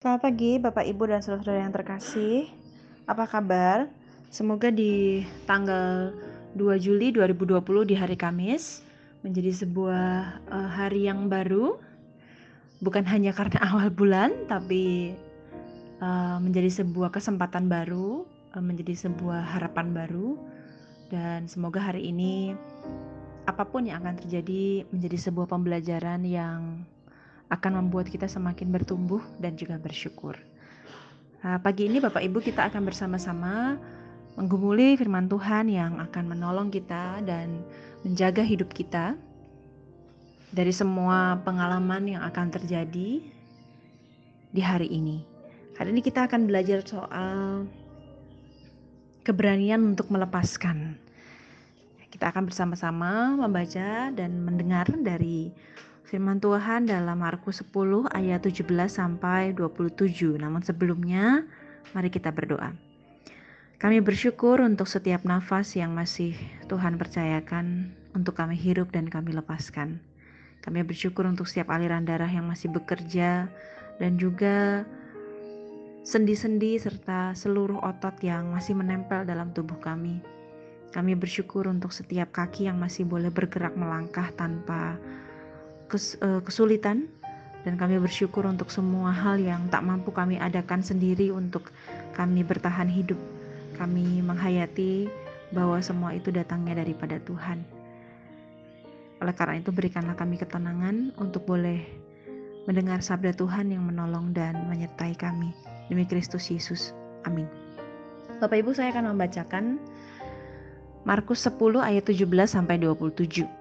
Selamat pagi Bapak Ibu dan saudara-saudara yang terkasih. Apa kabar? Semoga di tanggal 2 Juli 2020 di hari Kamis menjadi sebuah uh, hari yang baru. Bukan hanya karena awal bulan tapi uh, menjadi sebuah kesempatan baru, uh, menjadi sebuah harapan baru dan semoga hari ini apa pun yang akan terjadi menjadi sebuah pembelajaran yang akan membuat kita semakin bertumbuh dan juga bersyukur. Nah, pagi ini Bapak Ibu kita akan bersama-sama menggumuli firman Tuhan yang akan menolong kita dan menjaga hidup kita dari semua pengalaman yang akan terjadi di hari ini. Hari ini kita akan belajar soal keberanian untuk melepaskan. Kita akan bersama-sama membaca dan mendengar dari Firman Tuhan dalam Markus 10 ayat 17 sampai 27. Namun sebelumnya, mari kita berdoa. Kami bersyukur untuk setiap nafas yang masih Tuhan percayakan untuk kami hirup dan kami lepaskan. Kami bersyukur untuk setiap aliran darah yang masih bekerja dan juga sendi-sendi serta seluruh otot yang masih menempel dalam tubuh kami. Kami bersyukur untuk setiap kaki yang masih boleh bergerak melangkah tanpa kes, uh, kesulitan dan kami bersyukur untuk semua hal yang tak mampu kami adakan sendiri untuk kami bertahan hidup. Kami menghayati bahwa semua itu datangnya daripada Tuhan. Oleh karena itu berikanlah kami ketenangan untuk boleh mendengar sabda Tuhan yang menolong dan menyertai kami. Demi Kristus Yesus. Amin. Bapak Ibu saya akan membacakan Markus 10 ayat 17 sampai 27.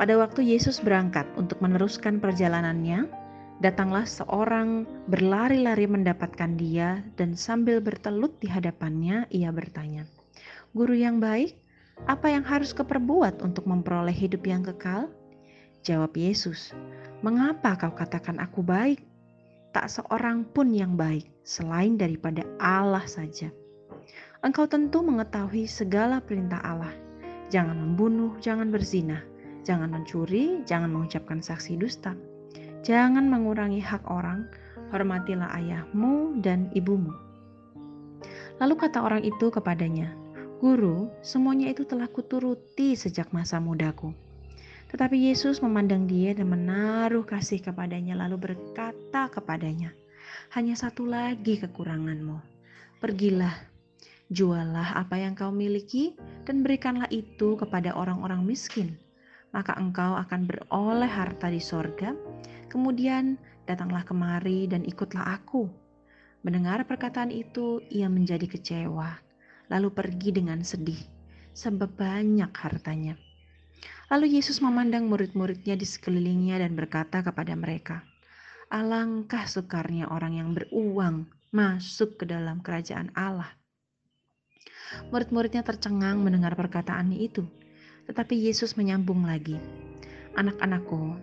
Pada waktu Yesus berangkat untuk meneruskan perjalanannya, datanglah seorang berlari-lari mendapatkan dia dan sambil bertelut di hadapannya ia bertanya, "Guru yang baik, apa yang harus keperbuat untuk memperoleh hidup yang kekal?" Jawab Yesus, "Mengapa kau katakan aku baik? Tak seorang pun yang baik selain daripada Allah saja. Engkau tentu mengetahui segala perintah Allah. Jangan membunuh, jangan berzina, Jangan mencuri, jangan mengucapkan saksi dusta. Jangan mengurangi hak orang, hormatilah ayahmu dan ibumu. Lalu kata orang itu kepadanya, Guru, semuanya itu telah kuturuti sejak masa mudaku. Tetapi Yesus memandang dia dan menaruh kasih kepadanya lalu berkata kepadanya, Hanya satu lagi kekuranganmu. Pergilah, jualah apa yang kau miliki dan berikanlah itu kepada orang-orang miskin maka engkau akan beroleh harta di sorga. Kemudian datanglah kemari dan ikutlah aku. Mendengar perkataan itu, ia menjadi kecewa, lalu pergi dengan sedih, sebab banyak hartanya. Lalu Yesus memandang murid-muridnya di sekelilingnya dan berkata kepada mereka, Alangkah sukarnya orang yang beruang masuk ke dalam kerajaan Allah. Murid-muridnya tercengang mendengar perkataannya itu. Tetapi Yesus menyambung lagi, "Anak-anakku,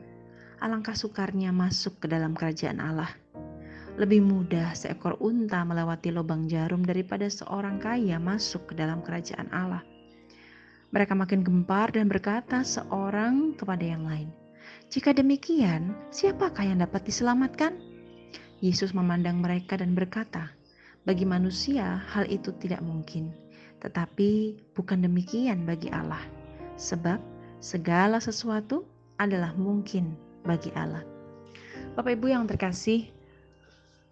alangkah sukarnya masuk ke dalam kerajaan Allah. Lebih mudah seekor unta melewati lubang jarum daripada seorang kaya masuk ke dalam kerajaan Allah." Mereka makin gempar dan berkata seorang kepada yang lain, "Jika demikian, siapakah yang dapat diselamatkan?" Yesus memandang mereka dan berkata, "Bagi manusia, hal itu tidak mungkin, tetapi bukan demikian bagi Allah." Sebab segala sesuatu adalah mungkin bagi Allah. Bapak Ibu yang terkasih,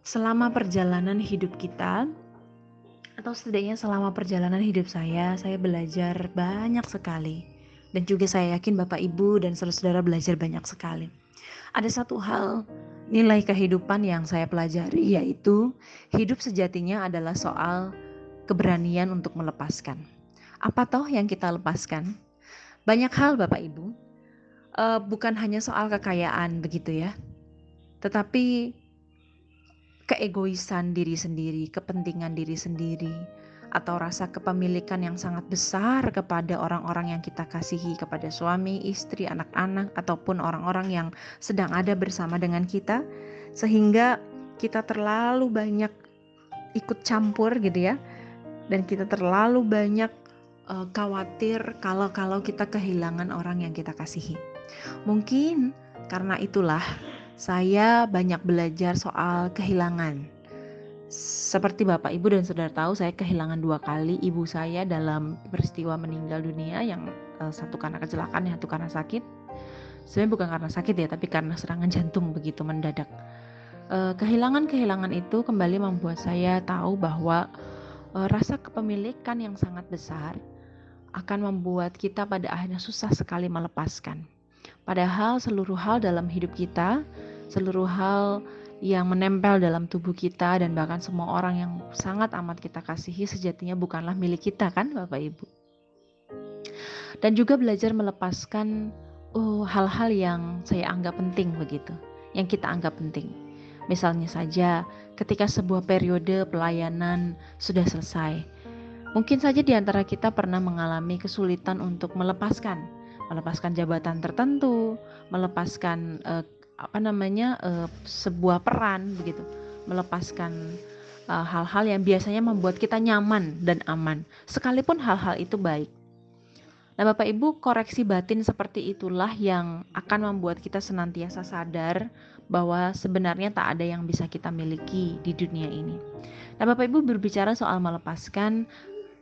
selama perjalanan hidup kita, atau setidaknya selama perjalanan hidup saya, saya belajar banyak sekali. Dan juga saya yakin Bapak Ibu dan saudara-saudara belajar banyak sekali. Ada satu hal nilai kehidupan yang saya pelajari yaitu hidup sejatinya adalah soal keberanian untuk melepaskan. Apa toh yang kita lepaskan? Banyak hal Bapak Ibu, uh, bukan hanya soal kekayaan begitu ya, tetapi keegoisan diri sendiri, kepentingan diri sendiri, atau rasa kepemilikan yang sangat besar kepada orang-orang yang kita kasihi, kepada suami, istri, anak-anak, ataupun orang-orang yang sedang ada bersama dengan kita, sehingga kita terlalu banyak ikut campur gitu ya, dan kita terlalu banyak uh, khawatir kalau-kalau kita kehilangan orang yang kita kasihi. Mungkin karena itulah saya banyak belajar soal kehilangan. Seperti Bapak Ibu dan Saudara tahu, saya kehilangan dua kali ibu saya dalam peristiwa meninggal dunia yang uh, satu karena kecelakaan, yang satu karena sakit. Sebenarnya bukan karena sakit ya, tapi karena serangan jantung begitu mendadak. Uh, kehilangan-kehilangan itu kembali membuat saya tahu bahwa rasa kepemilikan yang sangat besar akan membuat kita pada akhirnya susah sekali melepaskan. Padahal seluruh hal dalam hidup kita, seluruh hal yang menempel dalam tubuh kita dan bahkan semua orang yang sangat amat kita kasihi sejatinya bukanlah milik kita kan Bapak Ibu. Dan juga belajar melepaskan oh, hal-hal yang saya anggap penting begitu, yang kita anggap penting. Misalnya saja ketika sebuah periode pelayanan sudah selesai. Mungkin saja di antara kita pernah mengalami kesulitan untuk melepaskan, melepaskan jabatan tertentu, melepaskan uh, apa namanya uh, sebuah peran begitu melepaskan eh, hal-hal yang biasanya membuat kita nyaman dan aman sekalipun hal-hal itu baik Nah, Bapak Ibu, koreksi batin seperti itulah yang akan membuat kita senantiasa sadar bahwa sebenarnya tak ada yang bisa kita miliki di dunia ini. Nah, Bapak Ibu berbicara soal melepaskan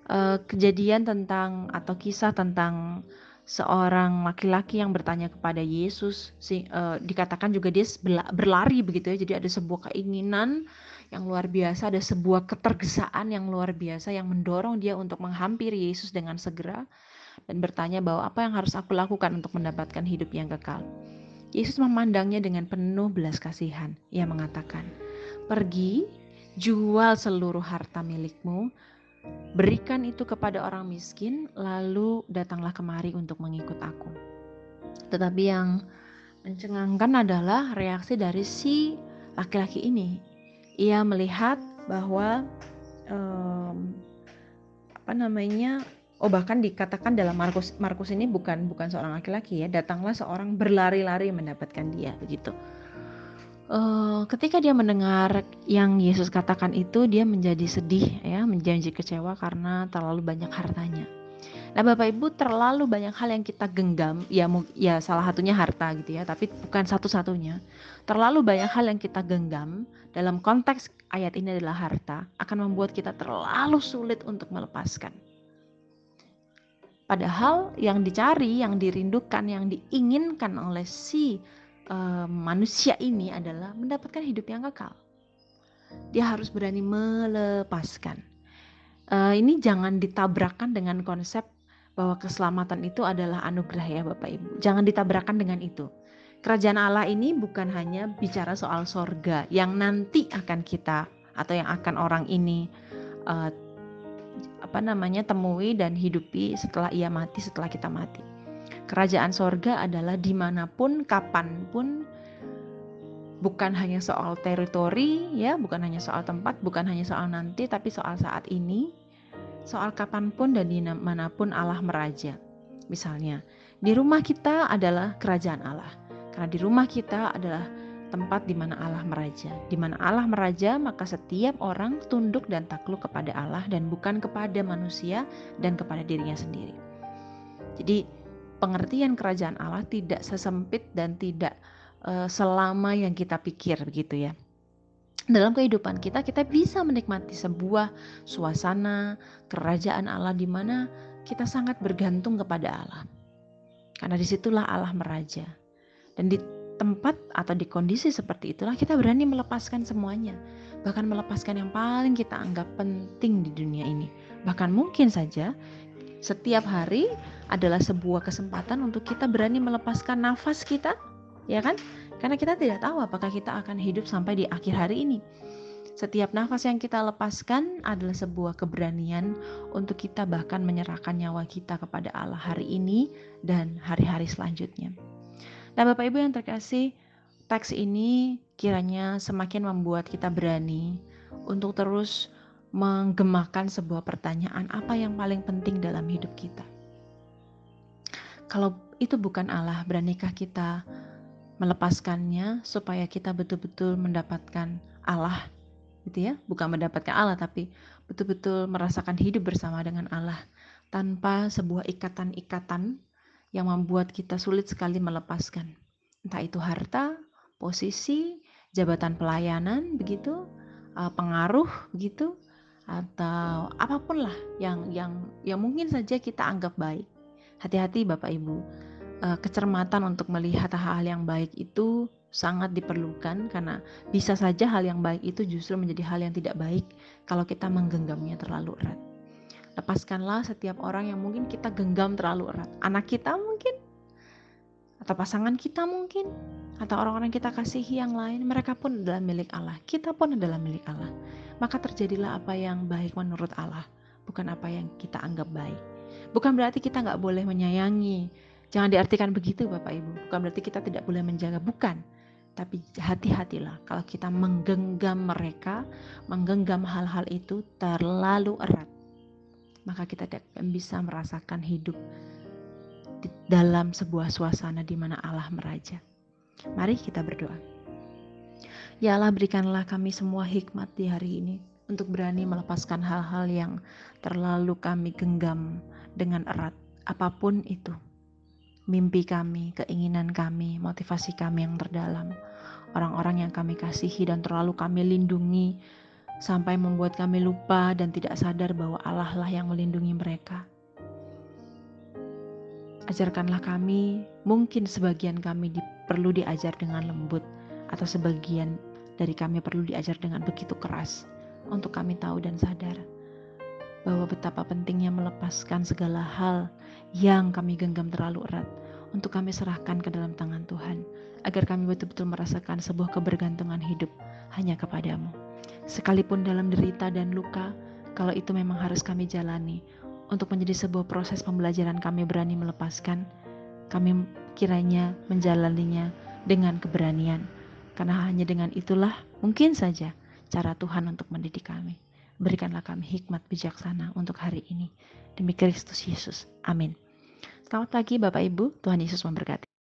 uh, kejadian tentang atau kisah tentang seorang laki-laki yang bertanya kepada Yesus si, uh, dikatakan juga dia berlari begitu ya. Jadi ada sebuah keinginan yang luar biasa ada sebuah ketergesaan yang luar biasa yang mendorong dia untuk menghampiri Yesus dengan segera dan bertanya bahwa apa yang harus aku lakukan untuk mendapatkan hidup yang kekal. Yesus memandangnya dengan penuh belas kasihan. Ia mengatakan pergi jual seluruh harta milikmu Berikan itu kepada orang miskin, lalu datanglah kemari untuk mengikut aku. Tetapi yang mencengangkan adalah reaksi dari si laki-laki ini. Ia melihat bahwa um, apa namanya oh bahkan dikatakan dalam Markus Markus ini bukan bukan seorang laki-laki ya datanglah seorang berlari-lari mendapatkan dia begitu uh, ketika dia mendengar yang Yesus katakan itu, dia menjadi sedih ya, menjadi kecewa karena terlalu banyak hartanya. Nah, Bapak Ibu, terlalu banyak hal yang kita genggam, ya ya salah satunya harta gitu ya, tapi bukan satu-satunya. Terlalu banyak hal yang kita genggam dalam konteks ayat ini adalah harta akan membuat kita terlalu sulit untuk melepaskan. Padahal yang dicari, yang dirindukan, yang diinginkan oleh si uh, manusia ini adalah mendapatkan hidup yang kekal. Dia harus berani melepaskan. Uh, ini jangan ditabrakkan dengan konsep bahwa keselamatan itu adalah anugerah ya Bapak Ibu. Jangan ditabrakkan dengan itu. Kerajaan Allah ini bukan hanya bicara soal sorga yang nanti akan kita atau yang akan orang ini uh, apa namanya temui dan hidupi setelah ia mati, setelah kita mati Kerajaan sorga adalah di mana pun, kapan pun, bukan hanya soal teritori, ya, bukan hanya soal tempat, bukan hanya soal nanti, tapi soal saat ini, soal kapan pun dan di mana pun Allah meraja. Misalnya, di rumah kita adalah kerajaan Allah, karena di rumah kita adalah tempat di mana Allah meraja. Di mana Allah meraja, maka setiap orang tunduk dan takluk kepada Allah dan bukan kepada manusia dan kepada dirinya sendiri. Jadi, pengertian kerajaan Allah tidak sesempit dan tidak uh, selama yang kita pikir begitu ya. Dalam kehidupan kita kita bisa menikmati sebuah suasana kerajaan Allah di mana kita sangat bergantung kepada Allah. Karena di situlah Allah meraja. Dan di tempat atau di kondisi seperti itulah kita berani melepaskan semuanya. Bahkan melepaskan yang paling kita anggap penting di dunia ini. Bahkan mungkin saja setiap hari adalah sebuah kesempatan untuk kita berani melepaskan nafas kita, ya kan? Karena kita tidak tahu apakah kita akan hidup sampai di akhir hari ini. Setiap nafas yang kita lepaskan adalah sebuah keberanian untuk kita bahkan menyerahkan nyawa kita kepada Allah hari ini dan hari-hari selanjutnya. Nah, Bapak Ibu yang terkasih, teks ini kiranya semakin membuat kita berani untuk terus menggemakan sebuah pertanyaan apa yang paling penting dalam hidup kita. Kalau itu bukan Allah, beranikah kita melepaskannya supaya kita betul-betul mendapatkan Allah gitu ya, bukan mendapatkan Allah tapi betul-betul merasakan hidup bersama dengan Allah tanpa sebuah ikatan-ikatan yang membuat kita sulit sekali melepaskan. Entah itu harta, posisi, jabatan pelayanan begitu, uh, pengaruh begitu atau apa pun lah yang yang yang mungkin saja kita anggap baik. Hati-hati Bapak Ibu. Uh, kecermatan untuk melihat hal-hal yang baik itu sangat diperlukan karena bisa saja hal yang baik itu justru menjadi hal yang tidak baik kalau kita menggenggamnya terlalu erat. Lepaskanlah setiap orang yang mungkin kita genggam terlalu erat. Anak kita mungkin, atau pasangan kita mungkin, atau orang-orang kita kasihi yang lain, mereka pun adalah milik Allah. Kita pun adalah milik Allah. Maka terjadilah apa yang baik menurut Allah, bukan apa yang kita anggap baik. Bukan berarti kita nggak boleh menyayangi. Jangan diartikan begitu Bapak Ibu. Bukan berarti kita tidak boleh menjaga. Bukan. Tapi hati-hatilah kalau kita menggenggam mereka, menggenggam hal-hal itu terlalu erat. Maka kita tidak bisa merasakan hidup di dalam sebuah suasana di mana Allah meraja. Mari kita berdoa. Ya Allah berikanlah kami semua hikmat di hari ini untuk berani melepaskan hal-hal yang terlalu kami genggam dengan erat apa pun itu. Mimpi kami, keinginan kami, motivasi kami yang terdalam, orang-orang yang kami kasihi dan terlalu kami lindungi sampai membuat kami lupa dan tidak sadar bahwa Allah lah yang melindungi mereka. Ajarkanlah kami, mungkin sebagian kami di, perlu diajar dengan lembut atau sebagian dari kami perlu diajar dengan begitu keras untuk kami tahu dan sadar bahwa betapa pentingnya melepaskan segala hal yang kami genggam terlalu erat untuk kami serahkan ke dalam tangan Tuhan, agar kami betul-betul merasakan sebuah kebergantungan hidup hanya kepadamu. Sekalipun dalam derita dan luka, kalau itu memang harus kami jalani, untuk menjadi sebuah proses pembelajaran kami berani melepaskan, kami kiranya menjalaninya dengan keberanian, karena hanya dengan itulah mungkin saja cara Tuhan untuk mendidik kami. Berikanlah kami hikmat bijaksana untuk hari ini. Demi Kristus Yesus. Amin. Selamat pagi Bapak Ibu, Tuhan Yesus memberkati.